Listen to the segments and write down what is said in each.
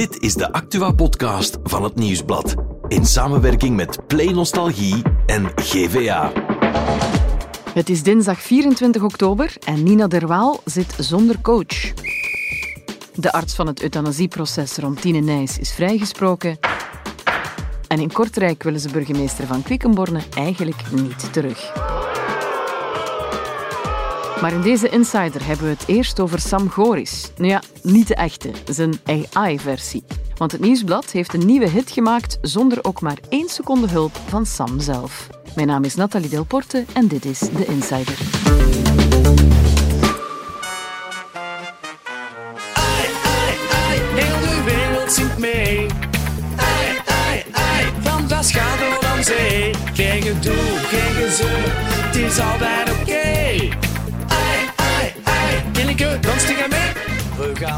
Dit is de Actua-podcast van het Nieuwsblad. In samenwerking met Play Nostalgie en GVA. Het is dinsdag 24 oktober en Nina Derwaal zit zonder coach. De arts van het euthanasieproces rond Tine Nijs is vrijgesproken. En in Kortrijk willen ze burgemeester van Quickenborne eigenlijk niet terug. Maar in deze Insider hebben we het eerst over Sam Goris. Nou ja, niet de echte, zijn AI-versie. Want het Nieuwsblad heeft een nieuwe hit gemaakt zonder ook maar één seconde hulp van Sam zelf. Mijn naam is Nathalie Delporte en dit is de Insider. Het is oké.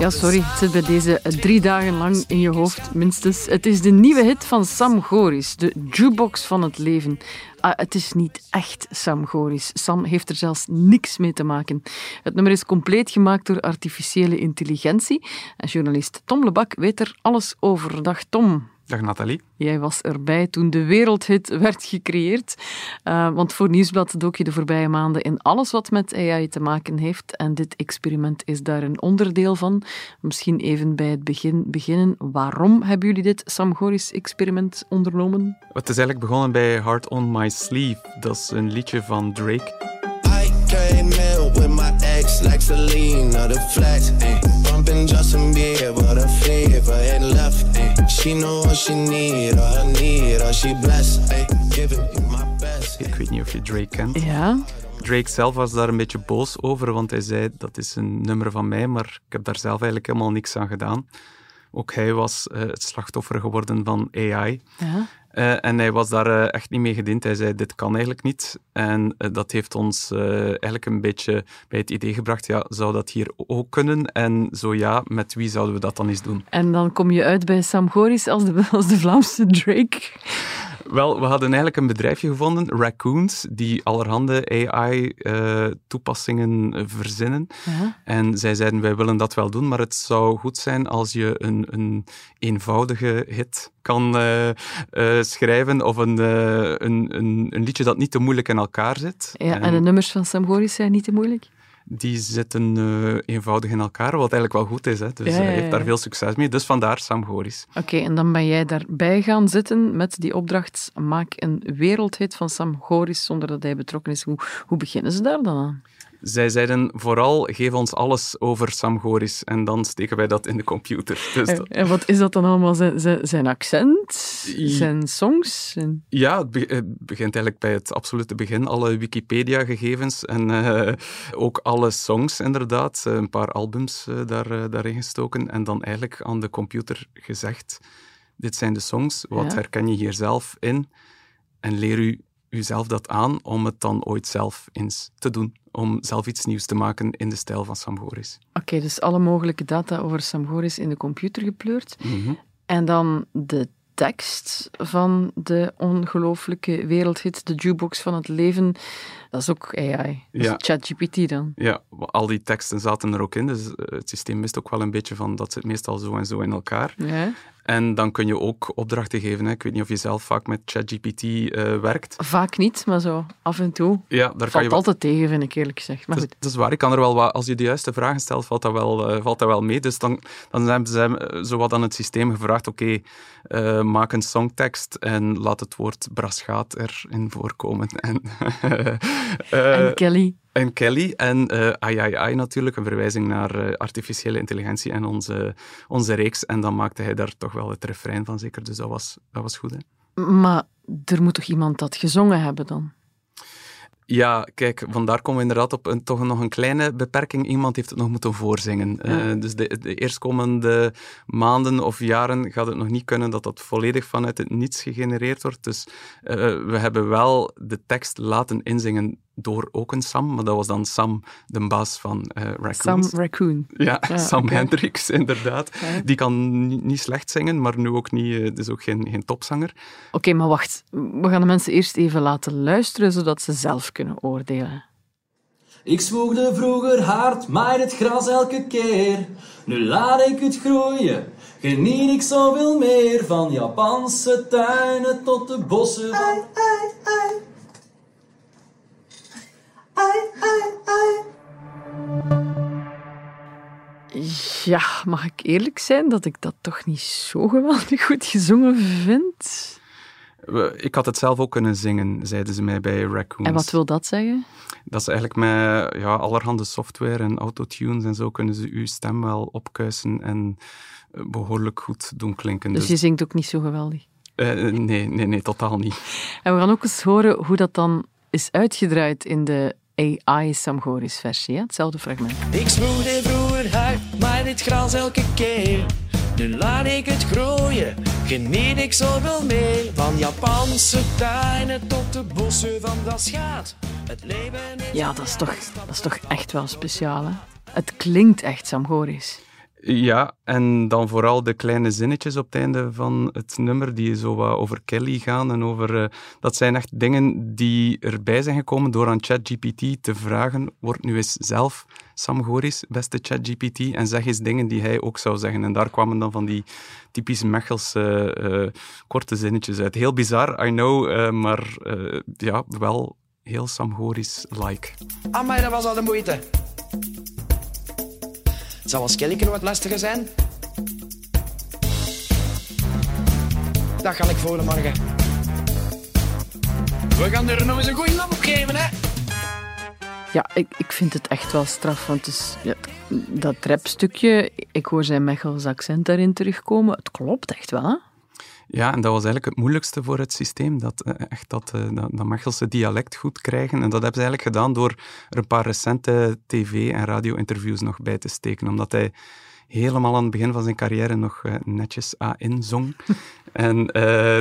Ja, sorry, het zit bij deze drie dagen lang in je hoofd, minstens. Het is de nieuwe hit van Sam Goris, de jukebox van het leven. Ah, het is niet echt Sam Goris. Sam heeft er zelfs niks mee te maken. Het nummer is compleet gemaakt door artificiële intelligentie. En journalist Tom Lebak weet er alles over. Dag Tom. Dag Nathalie. Jij was erbij toen de wereldhit werd gecreëerd. Uh, want voor Nieuwsblad dook je de voorbije maanden in alles wat met AI te maken heeft. En dit experiment is daar een onderdeel van. Misschien even bij het begin beginnen. Waarom hebben jullie dit Sam Goris-experiment ondernomen? Het is eigenlijk begonnen bij Heart on My Sleeve. Dat is een liedje van Drake. I came in with my ex like the flex. Ay. Bumping Justin Bieber, the fever in left. Ay. She know what she need, I need, she blessed. Ay. Giving you my best. Ik weet niet of je Drake kent. Ja. Drake zelf was daar een beetje boos over, want hij zei dat is een nummer van mij, maar ik heb daar zelf eigenlijk helemaal niks aan gedaan. Ook hij was uh, het slachtoffer geworden van AI. ja. Uh, en hij was daar uh, echt niet mee gediend. Hij zei, dit kan eigenlijk niet. En uh, dat heeft ons eigenlijk een beetje bij het idee gebracht, ja, zou dat hier ook kunnen? En zo ja, met wie zouden we dat dan eens doen? En dan kom je uit bij Sam Goris als de, als de Vlaamse Drake. Wel, we hadden eigenlijk een bedrijfje gevonden, Raccoons, die allerhande AI-toepassingen verzinnen. Ja. En zij zeiden, wij willen dat wel doen, maar het zou goed zijn als je een, een eenvoudige hit kan uh, uh, schrijven of een, een, een, een, liedje dat niet te moeilijk in elkaar zit. Ja, en, en de nummers van Sam Goris zijn niet te moeilijk? Die zitten eenvoudig in elkaar, wat eigenlijk wel goed is. Hè. Dus Ja, ja, hij heeft daar veel succes mee. Dus vandaar Sam Goris. Oké, en dan ben jij daarbij gaan zitten met die opdracht maak een wereldhit van Sam Goris zonder dat hij betrokken is. Hoe, hoe beginnen ze daar dan aan? Zij zeiden vooral, geef ons alles over Sam Goris en dan steken wij dat in de computer. Dus En, dat- en wat is dat dan allemaal? Zijn, zijn, accent? Zijn songs? Zijn- Ja, het be- het begint eigenlijk bij het absolute begin. Alle Wikipedia-gegevens en eh, ook alle songs inderdaad. Eh, Een paar albums eh, daar, daarin gestoken. En dan eigenlijk aan de computer gezegd, dit zijn de songs, wat Ja. herken je hier zelf in? En leer u uzelf dat aan om het dan ooit zelf eens te doen. Om zelf iets nieuws te maken in de stijl van Sam Goris. Oké, dus alle mogelijke data over Sam Goris in de computer gepleurd. Mhm. En dan de tekst van de ongelooflijke wereldhit, de jukebox van het leven. Dat is ook AI. Dat Ja. ChatGPT dan. Ja, al die teksten zaten er ook in, dus eh, het systeem wist ook wel een beetje van dat zit meestal zo en zo in elkaar. Ja. En dan kun je ook opdrachten geven. Hè. Ik weet niet of je zelf vaak met ChatGPT eh, werkt. Vaak niet, maar zo af en toe. Ja, daar kan je Valt altijd tegen, vind ik eerlijk gezegd. Maar Dat, goed. dat is waar. Ik kan er wel wat, als je de juiste vragen stelt, valt dat wel, eh, valt dat wel mee. Dus dan, dan hebben ze eh, zowat aan het systeem gevraagd: oké, maak een songtekst en laat het woord braschaat erin voorkomen. En, En Kelly. En Kelly en eh ai, natuurlijk, een verwijzing naar eh, artificiële intelligentie en onze, onze reeks. En dan maakte hij daar toch wel het refrein van, zeker. Dus dat was, dat was goed, hè? Maar er moet toch iemand dat gezongen hebben dan? Ja, kijk, vandaar komen we inderdaad op een, toch nog een kleine beperking. Iemand heeft het nog moeten voorzingen. Eh, dus de, de eerstkomende maanden of jaren gaat het nog niet kunnen dat dat volledig vanuit het niets gegenereerd wordt. Dus we hebben wel de tekst laten inzingen door ook een Sam, maar dat was dan Sam, de baas van eh Sam Raccoons. Raccoon. Ja, Ja, Sam. Hendricks, inderdaad. Die kan niet, slecht zingen, maar nu ook niet, eh, dus ook geen, geen topzanger. Oké, maar wacht. We gaan de mensen eerst even laten luisteren, zodat ze zelf kunnen oordelen. Ik zwoegde vroeger hard, maaide het gras elke keer. Nu laat ik het groeien, Geniet ik zoveel meer van Japanse tuinen tot de bossen van... Ja, mag ik eerlijk zijn dat ik dat toch niet zo geweldig goed gezongen vind? Ik had het zelf ook kunnen zingen, zeiden ze mij bij Raccoons. En wat wil dat zeggen? Dat is eigenlijk met ja, allerhande software en autotunes en zo kunnen ze uw stem wel opkuisen en eh, behoorlijk goed doen klinken. Dus je zingt ook niet zo geweldig. eh, nee, nee, nee, totaal niet. En we gaan ook eens horen hoe dat dan is uitgedraaid in de AI Sam Goris versie. Hè? Hetzelfde fragment. Ik smoorde vroeger hard, maar dit gras elke keer. Nu laat ik het groeien, geniet ik zoveel meer. Van Japanse tuinen tot de bossen van dat schaat. Het leven is Ja, dat is toch, dat is toch echt wel speciaal. Hè? Het klinkt echt Sam Goris. Ja, en dan vooral de kleine zinnetjes op het einde van het nummer, die zo wat over Kelly gaan en over... eh, dat zijn echt dingen die erbij zijn gekomen door aan ChatGPT te vragen, word nu eens zelf Sam Goris, beste ChatGPT, en zeg eens dingen die hij ook zou zeggen. En daar kwamen dan van die typisch Mechelse eh, korte zinnetjes uit. Heel bizar, I know, eh, maar ja, wel heel Sam Goris-like. Amai, dat was al de moeite. Zal als Kelly wat lastiger zijn? Dat ga ik voor morgen. We gaan er nog eens een goeie op geven, hè? Ja, ik, ik vind het echt wel straf, want het is, ja, dat rapstukje, ik hoor zijn Mechels accent daarin terugkomen. Het klopt echt wel, hè? Ja, en dat was eigenlijk het moeilijkste voor het systeem, dat, eh, echt dat, eh, dat, dat Mechelse dialect goed krijgen. En dat hebben ze eigenlijk gedaan door er een paar recente tv- en radio-interviews nog bij te steken, omdat hij helemaal aan het begin van zijn carrière nog eh, netjes A-in zong. en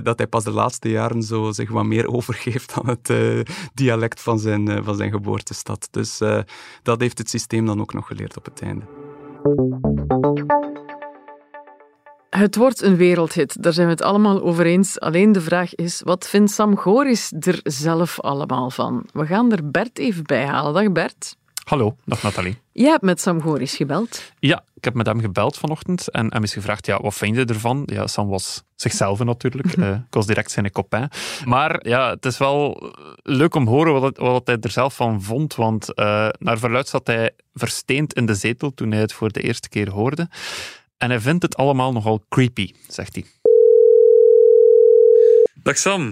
dat hij pas de laatste jaren zo zich wat meer overgeeft aan het dialect van zijn, van zijn geboortestad. Dus dat heeft het systeem dan ook nog geleerd op het einde. Het wordt een wereldhit, daar zijn we het allemaal over eens. Alleen de vraag is, wat vindt Sam Goris er zelf allemaal van? We gaan er Bert even bij halen. Dag Bert. Hallo, dag Nathalie. Jij hebt met Sam Goris gebeld. Ja, ik heb met hem gebeld vanochtend en hem is gevraagd, ja, wat vind je ervan? Ja, Sam was zichzelf natuurlijk. Eh, ik was direct zijn copain. Maar ja, het is wel leuk om te horen wat hij er zelf van vond, want eh, naar verluid zat hij versteend in de zetel toen hij het voor de eerste keer hoorde. En hij vindt het allemaal nogal creepy, zegt hij. Dag Sam.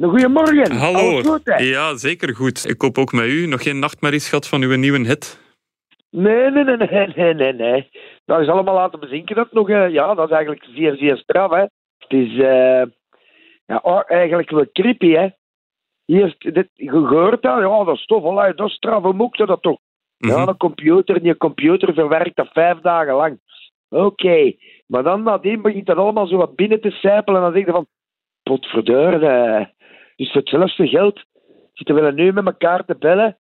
Goedemorgen. Hallo. Alles goed, hè? Ja, zeker goed. Ik hoop ook met u nog geen nachtmerries gehad van uw nieuwe hit. Nee, nee, nee, nee, nee, nee, nee. Dat is allemaal laten bezinken. Dat nog, eh, ja, dat is eigenlijk zeer, zeer straf, hè. Het is eh, ja, oh, eigenlijk wel creepy, hè. Hier, dit, je hoort dat, ja, dat is tof, allee, dat is straf, hoe moet je dat toch? Ja, Mhm. een computer, die computer verwerkt dat vijf dagen lang. Oké, maar dan nadien begint dat allemaal zo wat binnen te sijpelen en dan zeg je van, potverdorie, eh, dus voor hetzelfde geld zitten we nu met elkaar te bellen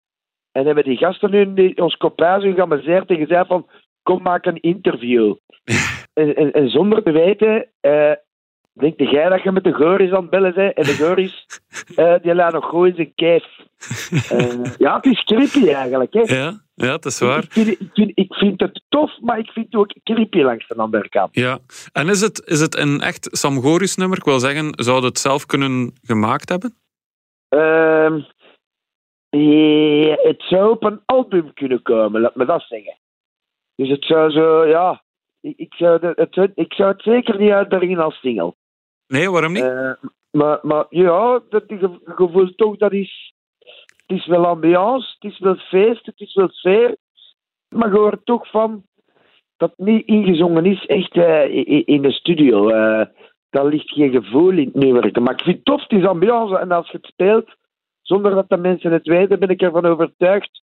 en hebben die gasten nu die, ons kopijs geamuseerd en gezegd van, kom maak een interview. en, en, en zonder te weten, eh denk jij dat je met de Goris aan het bellen bent en de Goris, eh, die laat nog gewoon in zijn kijf. Eh, ja, het is creepy eigenlijk, hè. Ja, ja, het is waar. Ik vind, ik, vind, ik vind het tof, maar ik vind het ook creepy langs de andere kant. Ja, en is het, is het een echt Sam Goris nummer? Ik wil zeggen, zou het zelf kunnen gemaakt hebben? Ehm, ja, het zou op een album kunnen komen, laat me dat zeggen. Dus het zou zo, ja, ik, ik, zou, de- het, ik zou het zeker niet uitbrengen als single. Nee, waarom niet? Eh, maar, maar ja, dat, voelt toch dat is. Het is wel ambiance, het is wel feest, het is wel sfeer. Maar je hoort toch van dat niet ingezongen is, echt eh, in de studio. Eh daar ligt geen gevoel in het meewerken. Maar ik vind het tof, het is ambiance. En als je het speelt, zonder dat de mensen het weten, ben ik ervan overtuigd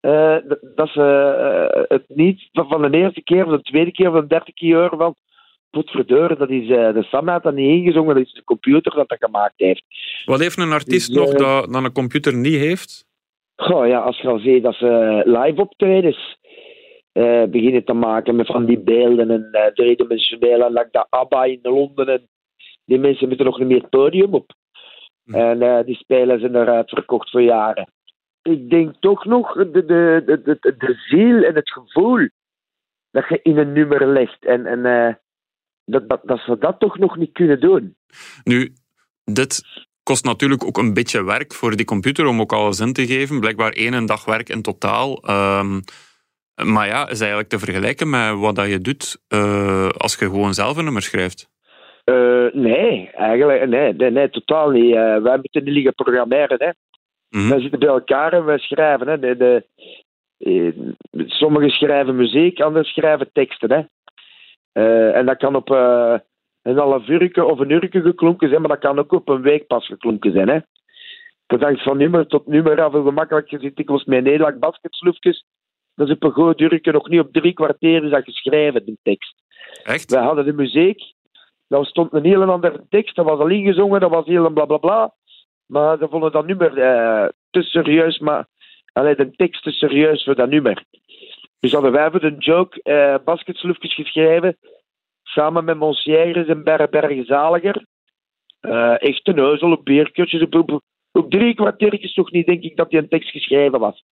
dat- ze het niet van van de eerste keer, of de tweede keer, of de derde keer horen van. Dat is de Sam had dat niet ingezongen, dat is de computer dat dat gemaakt heeft. Wat heeft een artiest dus, nog eh, dat, dat een computer niet heeft? Goh, ja, als je al ziet dat ze live optredens eh, beginnen te maken met van die beelden en eh driedimensionele, like dat ABBA in Londen en die mensen moeten nog niet meer het podium op. Hm. En die spelen zijn eruit verkocht voor jaren. Ik denk toch nog de, de, de, de, de ziel en het gevoel dat je in een nummer legt. En, en dat, dat, dat ze dat toch nog niet kunnen doen. Nu, dit kost natuurlijk ook een beetje werk voor die computer om ook alles in te geven. Blijkbaar één dag werk in totaal. Ehm, maar ja, is eigenlijk te vergelijken met wat dat je doet eh, als je gewoon zelf een nummer schrijft. Eh, nee, eigenlijk nee, nee, nee totaal niet. Eh, wij moeten niet liggen programmeren. Hè. Mhm. Wij zitten bij elkaar en wij schrijven. Hè. De, de, sommigen schrijven muziek, anderen schrijven teksten. Hè. Eh, en dat kan op eh, een half of een uurtje geklonken zijn, maar dat kan ook op een week pas geklonken zijn. Hè. Dat hangt van nummer tot nummer af. Hoe gemakkelijk je zit dikwijls met Nederland basketsloefjes. Dat is op een goed nog niet op drie kwartier is dat geschreven, de tekst. Echt? Wij hadden de muziek. Dat stond een heel andere tekst. Dat was al ingezongen. Dat was heel een bla bla bla. Maar ze vonden dat nummer eh, te serieus. Maar alleen de tekst te serieus voor dat nummer. Dus hadden wij voor de joke eh basketsloefjes geschreven. Samen met Monsieres en Berre Berge Zaliger. Eh, echt een neuzel, op beerkutjes. Op, op, op drie kwartiertjes toch niet, denk ik, dat die een tekst geschreven was.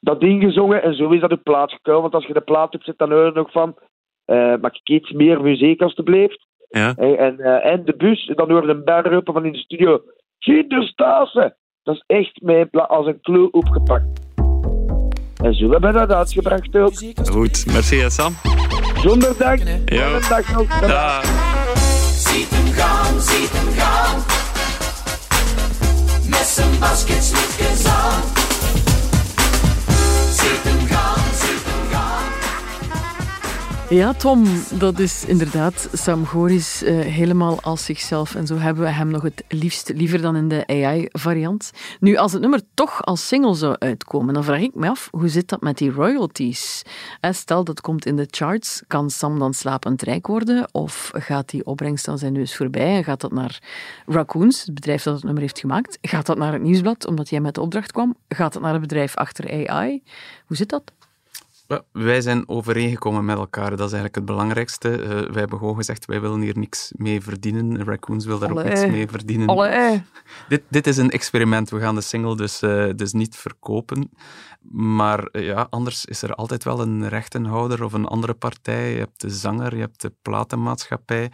Dat ingezongen en zo is dat op plaats gekomen. Want als je de plaat opzet, dan hoor je nog van. eh mag ik iets meer muziek alstublieft? Ja. En, en, en de bus, dan hoorde een bar van in de studio: Kinderstase! Dat is echt mijn pla- als een clue opgepakt. En zo hebben we dat uitgebracht ook. Goed, merci hè, Sam. Zonder dank. Ja. Dag nog. Ziet hem gaan, ziet hem gaan. Met zijn basketsloefjes Ja, Tom, dat is inderdaad Sam Goris eh, helemaal als zichzelf. En zo hebben we hem nog het liefst liever dan in de AI-variant. Nu, als het nummer toch als single zou uitkomen, dan vraag ik me af, hoe zit dat met die royalties? Eh, Stel, dat komt in de charts, kan Sam dan slapend rijk worden? Of gaat die opbrengst aan zijn neus voorbij en gaat dat naar Raccoons, het bedrijf dat het nummer heeft gemaakt? Gaat dat naar het nieuwsblad, omdat jij met de opdracht kwam? Gaat dat naar het bedrijf achter AI? Hoe zit dat? Wij zijn overeengekomen met elkaar. Dat is eigenlijk het belangrijkste. Eh, wij hebben gewoon gezegd, wij willen hier niks mee verdienen. Raccoons wil daar ook niks mee verdienen. Allee. Dit, dit is een experiment. We gaan de single dus, eh, dus niet verkopen. Maar eh, ja, anders is er altijd wel een rechtenhouder of een andere partij. Je hebt de zanger, je hebt de platenmaatschappij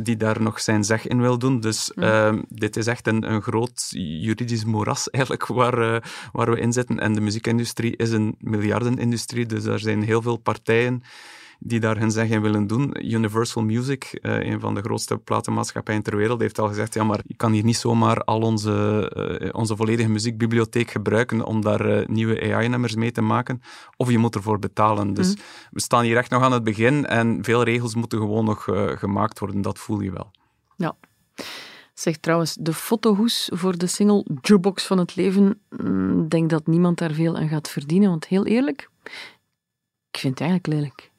die daar nog zijn zeg in wil doen. Dus eh, dit is echt een, een groot juridisch moeras eigenlijk waar, waar we in zitten. En de muziekindustrie is een miljardenindustrie, dus er zijn heel veel partijen die daar hun zeg in willen doen. Universal Music, eh, een van de grootste platenmaatschappijen ter wereld, heeft al gezegd, ja, maar je kan hier niet zomaar al onze, eh, onze volledige muziekbibliotheek gebruiken om daar eh, nieuwe AI-nummers mee te maken, of je moet ervoor betalen. Dus we staan hier echt nog aan het begin en veel regels moeten gewoon nog gemaakt worden, dat voel je wel. Ja. Zeg trouwens, de fotohoes voor de single Jukebox van het leven, mm, denk dat niemand daar veel aan gaat verdienen, want heel eerlijk, ik vind het eigenlijk lelijk.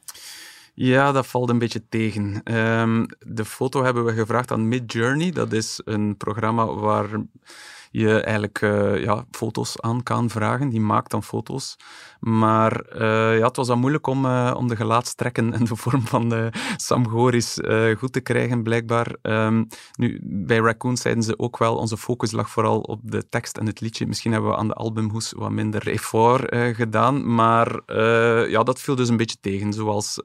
Ja, dat valt een beetje tegen. Ehm, de foto hebben we gevraagd aan Midjourney. Dat is een programma waar je eigenlijk eh, ja, foto's aan kan vragen. Die maakt dan foto's. Maar eh, ja, het was dan moeilijk om, eh, om de gelaatstrekken en de vorm van de Sam Goris eh, goed te krijgen, blijkbaar. Ehm, nu, bij Raccoons zeiden ze ook wel, onze focus lag vooral op de tekst en het liedje. Misschien hebben we aan de albumhoes wat minder effort gedaan. Maar ja, dat viel dus een beetje tegen. Zoals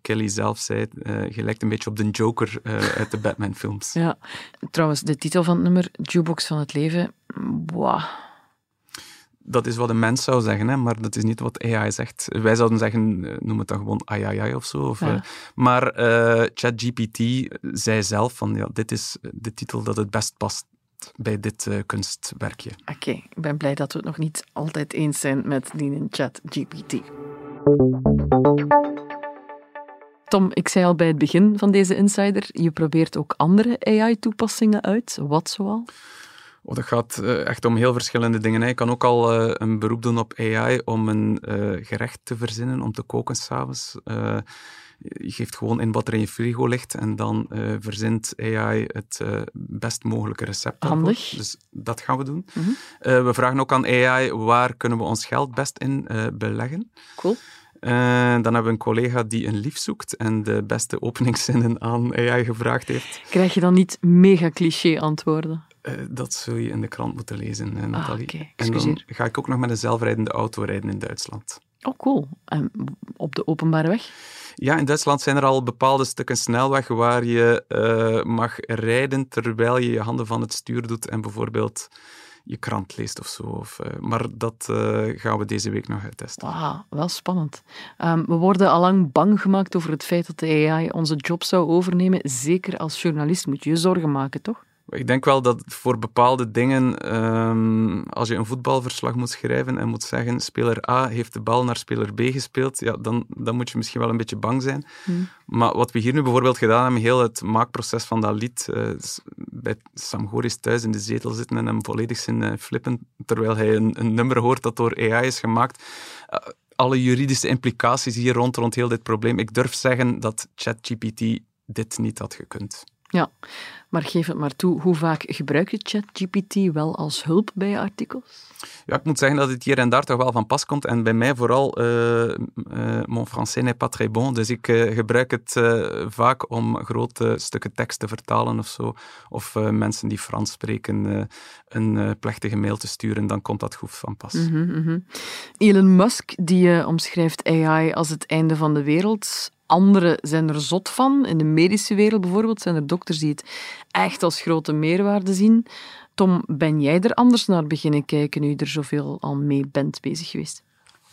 Kelly zelf zei, je lijkt een beetje op de Joker uit de Batman-films. Ja. Trouwens, de titel van het nummer, Jukebox van het leven, wow. Dat is wat een mens zou zeggen, hè, maar dat is niet wat AI zegt. Wij zouden zeggen, eh, noem het dan gewoon ai ai ai of zo. Of, Ja. eh, maar eh, ChatGPT zei zelf van, ja, dit is de titel dat het best past bij dit kunstwerkje. Oké, ik ben blij dat we het nog niet altijd eens zijn met die in chat GPT. Tom, ik zei al bij het begin van deze Insider, je probeert ook andere AI-toepassingen uit. Wat zoal? Oh, dat gaat eh, echt om heel verschillende dingen. hè. Je kan ook al eh, een beroep doen op AI om een eh, gerecht te verzinnen, om te koken s'avonds. Je geeft gewoon in wat er in je frigo ligt en dan verzint AI het best mogelijke recept. Handig. Dus dat gaan we doen. Mhm. We vragen ook aan AI waar kunnen we ons geld best in beleggen. Cool. Eh, dan hebben we een collega die een lief zoekt en de beste openingszinnen aan AI gevraagd heeft. Krijg je dan niet mega cliché antwoorden? Eh, dat zul je in de krant moeten lezen, eh, Nathalie. oké. En dan ga ik ook nog met een zelfrijdende auto rijden in Duitsland. Oh, cool. En op de openbare weg? Ja, in Duitsland zijn er al bepaalde stukken snelweg waar je uh, mag rijden terwijl je je handen van het stuur doet en bijvoorbeeld je krant leest of zo. Of, uh, maar dat uh, gaan we deze week nog uittesten. Wauw, wel spannend. Um, we worden allang bang gemaakt over het feit dat de AI onze job zou overnemen. Zeker als journalist moet je je zorgen maken, toch? Ik denk wel dat voor bepaalde dingen, um, als je een voetbalverslag moet schrijven en moet zeggen speler A heeft de bal naar speler B gespeeld, ja, dan, dan moet je misschien wel een beetje bang zijn. Hmm. Maar wat we hier nu bijvoorbeeld gedaan hebben, heel het maakproces van dat lied, uh, bij Sam Goris thuis in de zetel zitten en hem volledig zien uh, flippen, terwijl hij een, een, nummer hoort dat door AI is gemaakt. Uh, alle juridische implicaties hier rond, rond heel dit probleem. Ik durf zeggen dat ChatGPT dit niet had gekund. Ja, maar geef het maar toe, hoe vaak gebruik je ChatGPT wel als hulp bij je artikels? Ja, ik moet zeggen dat het hier en daar toch wel van pas komt. En bij mij vooral, uh, uh, mon français n'est pas très bon, dus ik uh, gebruik het vaak om grote stukken tekst te vertalen of zo. Of mensen die Frans spreken een plechtige mail te sturen, dan komt dat goed van pas. Mm -hmm. Elon Musk, die omschrijft AI als het einde van de wereld. Anderen zijn er zot van. In de medische wereld bijvoorbeeld zijn er dokters die het echt als grote meerwaarde zien. Tom, ben jij er anders naar beginnen kijken nu je er zoveel al mee bent bezig geweest?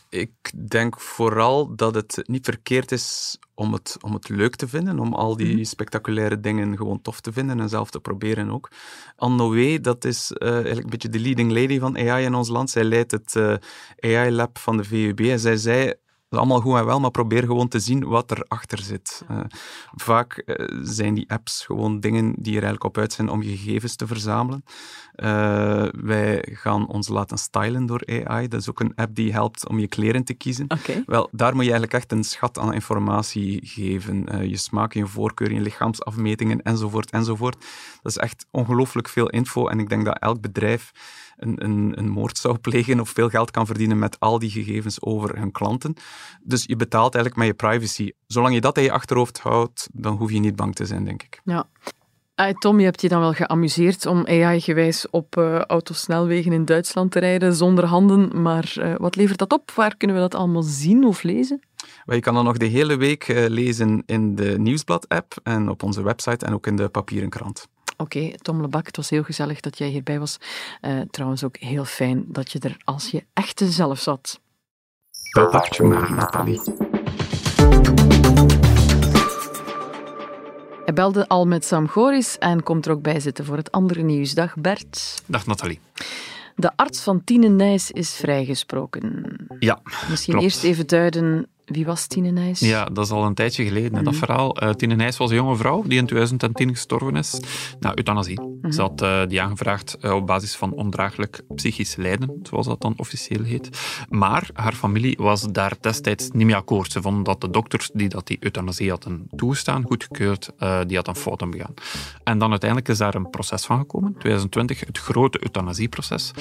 Ik denk vooral dat het niet verkeerd is om het, om het leuk te vinden, om al die mhm. spectaculaire dingen gewoon tof te vinden en zelf te proberen ook. Anne Noé, dat is uh, eigenlijk een beetje de leading lady van AI in ons land. Zij leidt het uh, AI-lab van de VUB en zij zei is allemaal goed en wel, maar probeer gewoon te zien wat erachter zit. Uh, vaak uh, zijn die apps gewoon dingen die er eigenlijk op uit zijn om je gegevens te verzamelen. Uh, wij gaan ons laten stylen door AI. Dat is ook een app die helpt om je kleren te kiezen. Okay. Wel, daar moet je eigenlijk echt een schat aan informatie geven. je smaak, je voorkeur, je lichaamsafmetingen enzovoort enzovoort. Dat is echt ongelooflijk veel info en ik denk dat elk bedrijf een, een, een moord zou plegen of veel geld kan verdienen met al die gegevens over hun klanten. Dus je betaalt eigenlijk met je privacy. Zolang je dat in je achterhoofd houdt, dan hoef je niet bang te zijn, denk ik. Ja. Tom, je hebt je dan wel geamuseerd om AI-gewijs op uh, autosnelwegen in Duitsland te rijden zonder handen, maar uh, wat levert dat op? Waar kunnen we dat allemaal zien of lezen? Je kan dat nog de hele week uh, lezen in de Nieuwsblad-app en op onze website en ook in de papieren krant. Oké, okay, Tom Lebak, het was heel gezellig dat jij hierbij was. Uh, trouwens ook heel fijn dat je er als je echte zelf zat. Dat dacht je maar, Nathalie. Hij belde al met Sam Goris en komt er ook bij zitten voor het andere nieuws. Dag Bert. Dag Nathalie. De arts van Tine Nijs is vrijgesproken. Ja, Misschien klopt. eerst even duiden wie was Tine Nijs? Ja, dat is al een tijdje geleden, mm -hmm. dat mhm. verhaal. Uh, Tine Nijs was een jonge vrouw die in 2010 gestorven is na euthanasie. Mm -hmm. Ze had uh, die aangevraagd uh, op basis van ondraaglijk psychisch lijden, zoals dat dan officieel heet. Maar haar familie was daar destijds niet mee akkoord. Ze vonden dat de dokters die dat die euthanasie hadden toegestaan, goedgekeurd, die hadden fouten begaan. En dan uiteindelijk is daar een proces van gekomen, 2020, het grote euthanasieproces.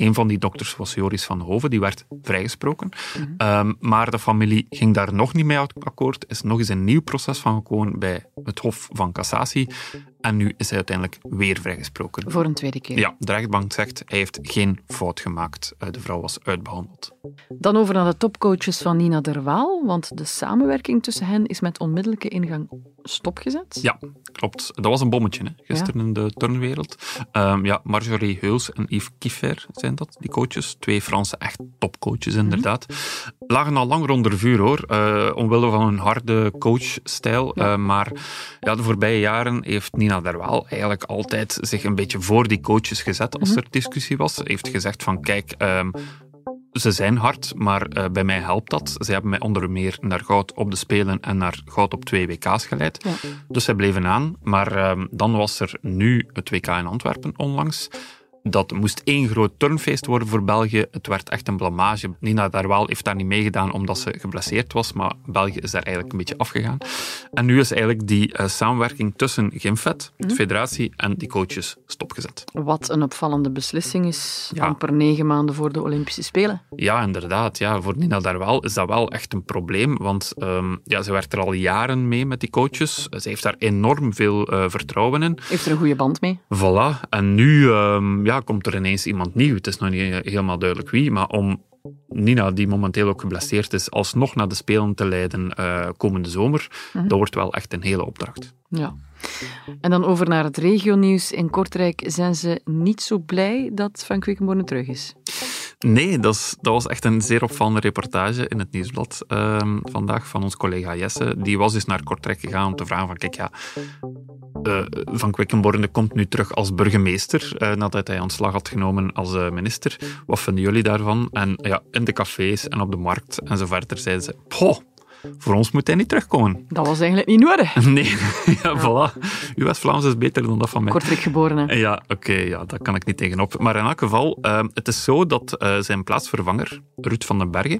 Een van die dokters was Joris van Hoven, die werd vrijgesproken. Mm -hmm. um, maar de familie ging daar nog niet mee akkoord. Er is nog eens een nieuw proces van gekomen bij het Hof van Cassatie. En nu is hij uiteindelijk weer vrijgesproken. Voor een tweede keer. Ja, de rechtbank zegt hij heeft geen fout gemaakt. De vrouw was uitbehandeld. Dan over naar de topcoaches van Nina Derwaal, want de samenwerking tussen hen is met onmiddellijke ingang stopgezet. Ja, klopt. Dat was een bommetje hè, gisteren ja. in de turnwereld. Um, ja, Marjorie Heuls en Yves Kiffer zijn dat, die coaches. Twee Franse echt topcoaches, inderdaad. Mm -hmm. Lagen al langer onder vuur, hoor. Uh, omwille van hun harde coachstijl. Ja. Uh, maar ja, de voorbije jaren heeft Nina Derwaal eigenlijk altijd zich een beetje voor die coaches gezet als er discussie was. Ze heeft gezegd van, kijk... Um, ze zijn hard, maar uh, bij mij helpt dat. Ze hebben mij onder meer naar goud op de Spelen en naar goud op twee WK's geleid. Ja. Dus zij bleven aan. Maar uh, dan was er nu het WK in Antwerpen onlangs. Dat moest één groot turnfeest worden voor België. Het werd echt een blamage. Nina Darwaal heeft daar niet meegedaan omdat ze geblesseerd was, maar België is daar eigenlijk een beetje afgegaan. En nu is eigenlijk die uh, samenwerking tussen Gimfet, de federatie, en die coaches stopgezet. Wat een opvallende beslissing is, ja. amper negen maanden voor de Olympische Spelen. Ja, inderdaad. Ja, voor Nina Darwaal is dat wel echt een probleem, want um, ja, ze werkt er al jaren mee met die coaches. Ze heeft daar enorm veel uh, vertrouwen in. Heeft er een goede band mee. Voilà. En nu... Um, ja, komt er ineens iemand nieuw. Het is nog niet helemaal duidelijk wie, maar om Nina, die momenteel ook geblesseerd is, alsnog naar de Spelen te leiden eh, komende zomer, dat wordt wel echt een hele opdracht. Ja. En dan over naar het regionieuws. In Kortrijk zijn ze niet zo blij dat Van Quickenborne terug is. Nee, dat, dat was echt een zeer opvallende reportage in het Nieuwsblad ehm, vandaag van ons collega Jesse. Die was dus naar Kortrijk gegaan om te vragen van, kijk ja, eh, Van Quickenborne komt nu terug als burgemeester eh, nadat hij ontslag had genomen als eh, minister. Wat vinden jullie daarvan? En ja, in de cafés en op de markt en zo verder zeiden ze, poh, voor ons moet hij niet terugkomen. Dat was eigenlijk niet nodig. Nee, ja, voilà. Uw West-Vlaams is beter dan dat van mij. Kortrijk geboren, hè. Ja, oké, ja, daar kan ik niet tegenop. Maar in elk geval, uh, het is zo dat uh, zijn plaatsvervanger, Ruud van den Bergen,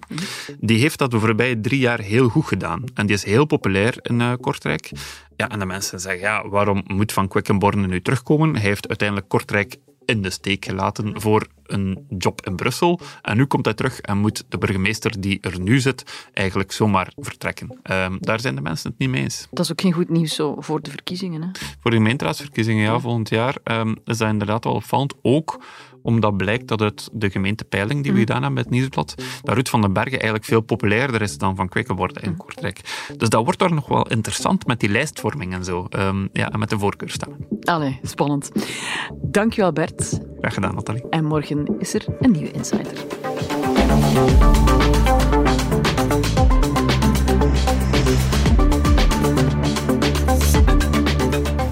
die heeft dat de voorbije drie jaar heel goed gedaan. En die is heel populair in uh, Kortrijk. Ja, en de mensen zeggen, ja, waarom moet Van Quickenborne nu terugkomen? Hij heeft uiteindelijk Kortrijk in de steek gelaten voor een job in Brussel. En nu komt hij terug en moet de burgemeester die er nu zit eigenlijk zomaar vertrekken. Um, daar zijn de mensen het niet mee eens. Dat is ook geen goed nieuws zo voor de verkiezingen. Hè? Voor de gemeenteraadsverkiezingen, ja, volgend jaar um, is dat inderdaad wel opvallend. Ook omdat blijkt dat uit de gemeentepeiling die we gedaan hebben met het Nieuwsblad, dat Ruud van den Bergen eigenlijk veel populairder is dan Van Quickenborne in Kortrijk. Dus dat wordt daar nog wel interessant met die lijstvorming en zo. Um, ja, en met de voorkeurstemmen. Allee, spannend. Dankjewel Bert. Graag gedaan, Nathalie. En morgen is er een nieuwe Insider.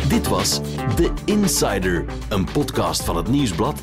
Dit was The Insider, een podcast van het Nieuwsblad